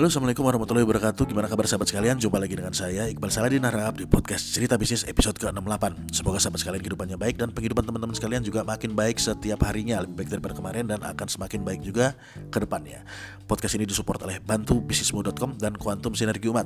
Halo Assalamualaikum warahmatullahi wabarakatuh. Gimana kabar sahabat sekalian? Jumpa lagi dengan saya Iqbal Saladin Harap di podcast Cerita Bisnis episode ke-68. Semoga sahabat sekalian kehidupannya baik Dan penghidupan teman-teman sekalian juga makin baik setiap harinya Lebih baik daripada kemarin dan akan semakin baik juga ke depannya. Podcast ini disupport oleh bantubisnismu.com dan Quantum Sinergi Umat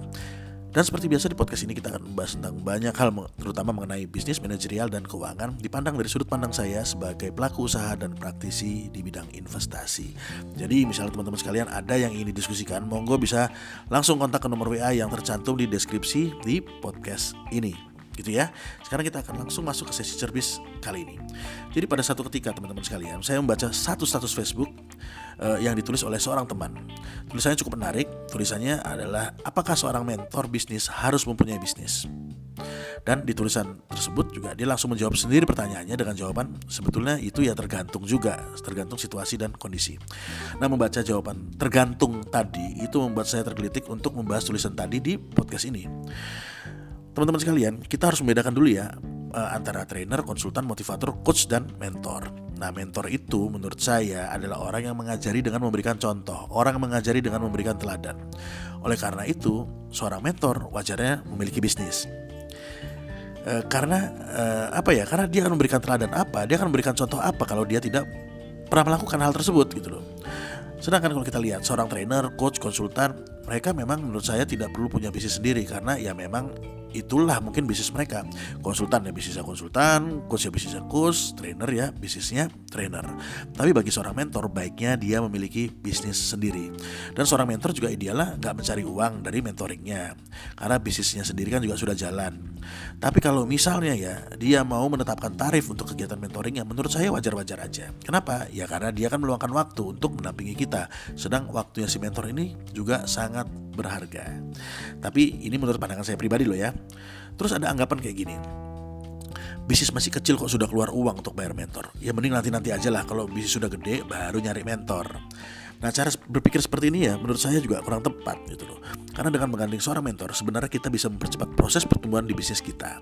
dan seperti biasa di podcast ini kita akan membahas tentang banyak hal terutama mengenai bisnis, manajerial dan keuangan dipandang dari sudut pandang saya sebagai pelaku usaha dan praktisi di bidang investasi. Jadi misalnya teman-teman sekalian ada yang ingin didiskusikan, monggo bisa langsung kontak ke nomor WA yang tercantum di deskripsi di podcast ini gitu ya. Sekarang kita akan langsung masuk ke sesi cerbis kali ini. Jadi pada satu ketika teman-teman sekalian, saya membaca satu status Facebook uh, yang ditulis oleh seorang teman. Tulisannya cukup menarik. Tulisannya adalah apakah seorang mentor bisnis harus mempunyai bisnis? Dan di tulisan tersebut juga dia langsung menjawab sendiri pertanyaannya dengan jawaban sebetulnya itu ya tergantung juga, tergantung situasi dan kondisi. Nah membaca jawaban tergantung tadi itu membuat saya tergelitik untuk membahas tulisan tadi di podcast ini teman-teman sekalian, kita harus membedakan dulu ya uh, antara trainer, konsultan, motivator, coach dan mentor. Nah, mentor itu menurut saya adalah orang yang mengajari dengan memberikan contoh, orang yang mengajari dengan memberikan teladan. Oleh karena itu, seorang mentor wajarnya memiliki bisnis. Uh, karena uh, apa ya? Karena dia akan memberikan teladan apa? Dia akan memberikan contoh apa kalau dia tidak pernah melakukan hal tersebut gitu loh. Sedangkan kalau kita lihat seorang trainer, coach, konsultan, mereka memang menurut saya tidak perlu punya bisnis sendiri karena ya memang itulah mungkin bisnis mereka. Konsultan ya bisnisnya konsultan coach ya bisnisnya coach trainer ya bisnisnya trainer. Tapi bagi seorang mentor baiknya dia memiliki bisnis sendiri. Dan seorang mentor juga idealnya nggak mencari uang dari mentoringnya. Karena bisnisnya sendiri kan juga sudah jalan. Tapi kalau misalnya ya dia mau menetapkan tarif untuk kegiatan mentoringnya menurut saya wajar-wajar aja. Kenapa? Ya karena dia kan meluangkan waktu untuk mendampingi kita. Sedang waktunya si mentor ini juga sangat berharga tapi ini menurut pandangan saya pribadi loh ya Terus ada anggapan kayak gini. Bisnis masih kecil kok sudah keluar uang untuk bayar mentor. Ya mending nanti-nanti aja lah kalau bisnis sudah gede baru nyari mentor. Nah cara berpikir seperti ini ya menurut saya juga kurang tepat gitu loh. Karena dengan menggandeng seorang mentor sebenarnya kita bisa mempercepat proses pertumbuhan di bisnis kita.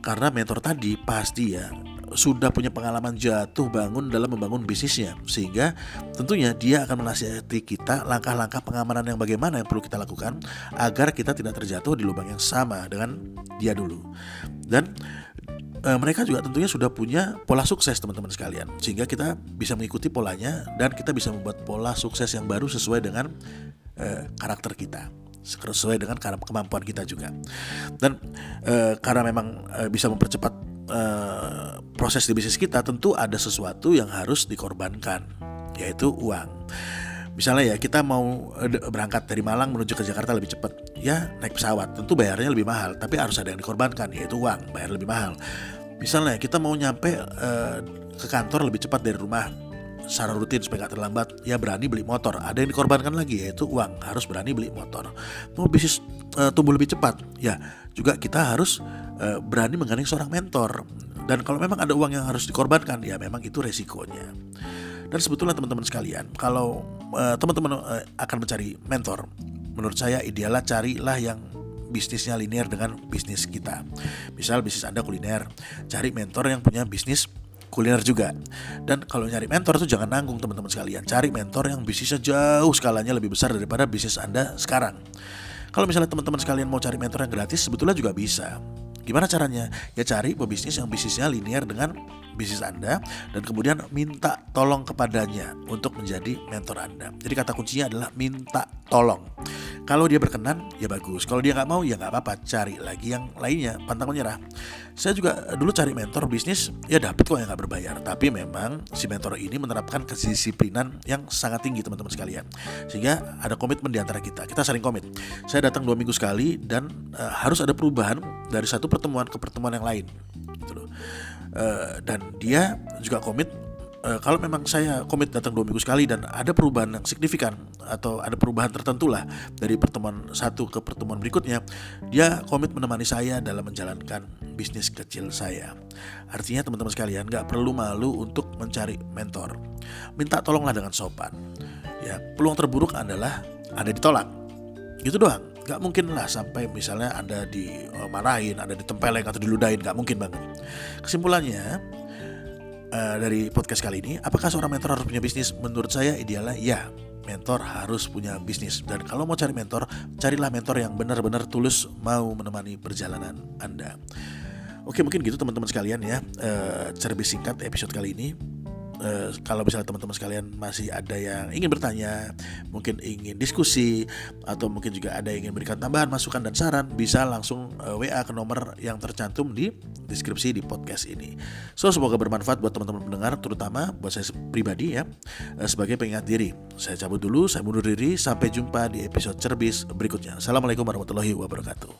Karena mentor tadi pasti ya sudah punya pengalaman jatuh bangun dalam membangun bisnisnya. Sehingga tentunya dia akan menasihati kita langkah-langkah pengamanan yang bagaimana yang perlu kita lakukan agar kita tidak terjatuh di lubang yang sama dengan dia dulu. Dan e, mereka juga tentunya sudah punya pola sukses teman-teman sekalian. Sehingga kita bisa mengikuti polanya dan kita bisa membuat pola sukses yang baru sesuai dengan e, karakter kita. Sesuai dengan kemampuan kita juga. Dan e, karena memang e, bisa mempercepat uh, proses di bisnis kita tentu ada sesuatu yang harus dikorbankan yaitu uang. Misalnya ya kita mau eh, berangkat dari Malang menuju ke Jakarta lebih cepat, ya naik pesawat tentu bayarnya lebih mahal, tapi harus ada yang dikorbankan yaitu uang, bayar lebih mahal. Misalnya kita mau nyampe uh, ke kantor lebih cepat dari rumah secara rutin supaya nggak terlambat, ya berani beli motor. Ada yang dikorbankan lagi yaitu uang, harus berani beli motor. Mau bisnis uh, tumbuh lebih cepat, ya juga kita harus uh, berani menggandeng seorang mentor. Dan kalau memang ada uang yang harus dikorbankan, ya memang itu resikonya. Dan sebetulnya teman-teman sekalian, kalau uh, teman-teman uh, akan mencari mentor, menurut saya idealnya carilah yang bisnisnya linear dengan bisnis kita. Misal bisnis Anda kuliner, cari mentor yang punya bisnis kuliner juga. Dan kalau nyari mentor itu jangan nanggung teman-teman sekalian. Cari mentor yang bisnisnya jauh skalanya lebih besar daripada bisnis Anda sekarang. Kalau misalnya teman-teman sekalian mau cari mentor yang gratis sebetulnya juga bisa. Gimana caranya? Ya cari pebisnis yang bisnisnya linear dengan bisnis Anda dan kemudian minta tolong kepadanya untuk menjadi mentor Anda. Jadi kata kuncinya adalah minta tolong. Kalau dia berkenan, ya bagus. Kalau dia nggak mau, ya nggak apa-apa. Cari lagi yang lainnya, pantang menyerah. Saya juga dulu cari mentor bisnis, ya dapet kok yang nggak berbayar. Tapi memang si mentor ini menerapkan kedisiplinan yang sangat tinggi teman-teman sekalian. Sehingga ada komitmen di antara kita. Kita saling komit. Saya datang dua minggu sekali dan uh, harus ada perubahan dari satu pertemuan ke pertemuan yang lain. Gitu loh. Uh, dan dia juga komit uh, kalau memang saya komit datang dua minggu sekali dan ada perubahan yang signifikan atau ada perubahan tertentu lah dari pertemuan satu ke pertemuan berikutnya, dia komit menemani saya dalam menjalankan bisnis kecil saya. Artinya teman-teman sekalian nggak perlu malu untuk mencari mentor. Minta tolonglah dengan sopan. Ya, peluang terburuk adalah ada ditolak. Gitu doang. Gak mungkin lah sampai misalnya Anda dimarahin, ada ditempeleng atau diludahin, gak mungkin banget. Kesimpulannya, uh, dari podcast kali ini, apakah seorang mentor harus punya bisnis? Menurut saya idealnya ya. mentor harus punya bisnis dan kalau mau cari mentor carilah mentor yang benar-benar tulus mau menemani perjalanan anda oke mungkin gitu teman-teman sekalian ya e, cerbis singkat episode kali ini uh, kalau misalnya teman-teman sekalian masih ada yang ingin bertanya, mungkin ingin diskusi atau mungkin juga ada yang ingin berikan tambahan masukan dan saran, bisa langsung eh, WA ke nomor yang tercantum di deskripsi di podcast ini. So semoga bermanfaat buat teman-teman pendengar, terutama buat saya pribadi ya uh, sebagai pengingat diri. Saya cabut dulu, saya mundur diri. Sampai jumpa di episode cerbis berikutnya. Assalamualaikum warahmatullahi wabarakatuh.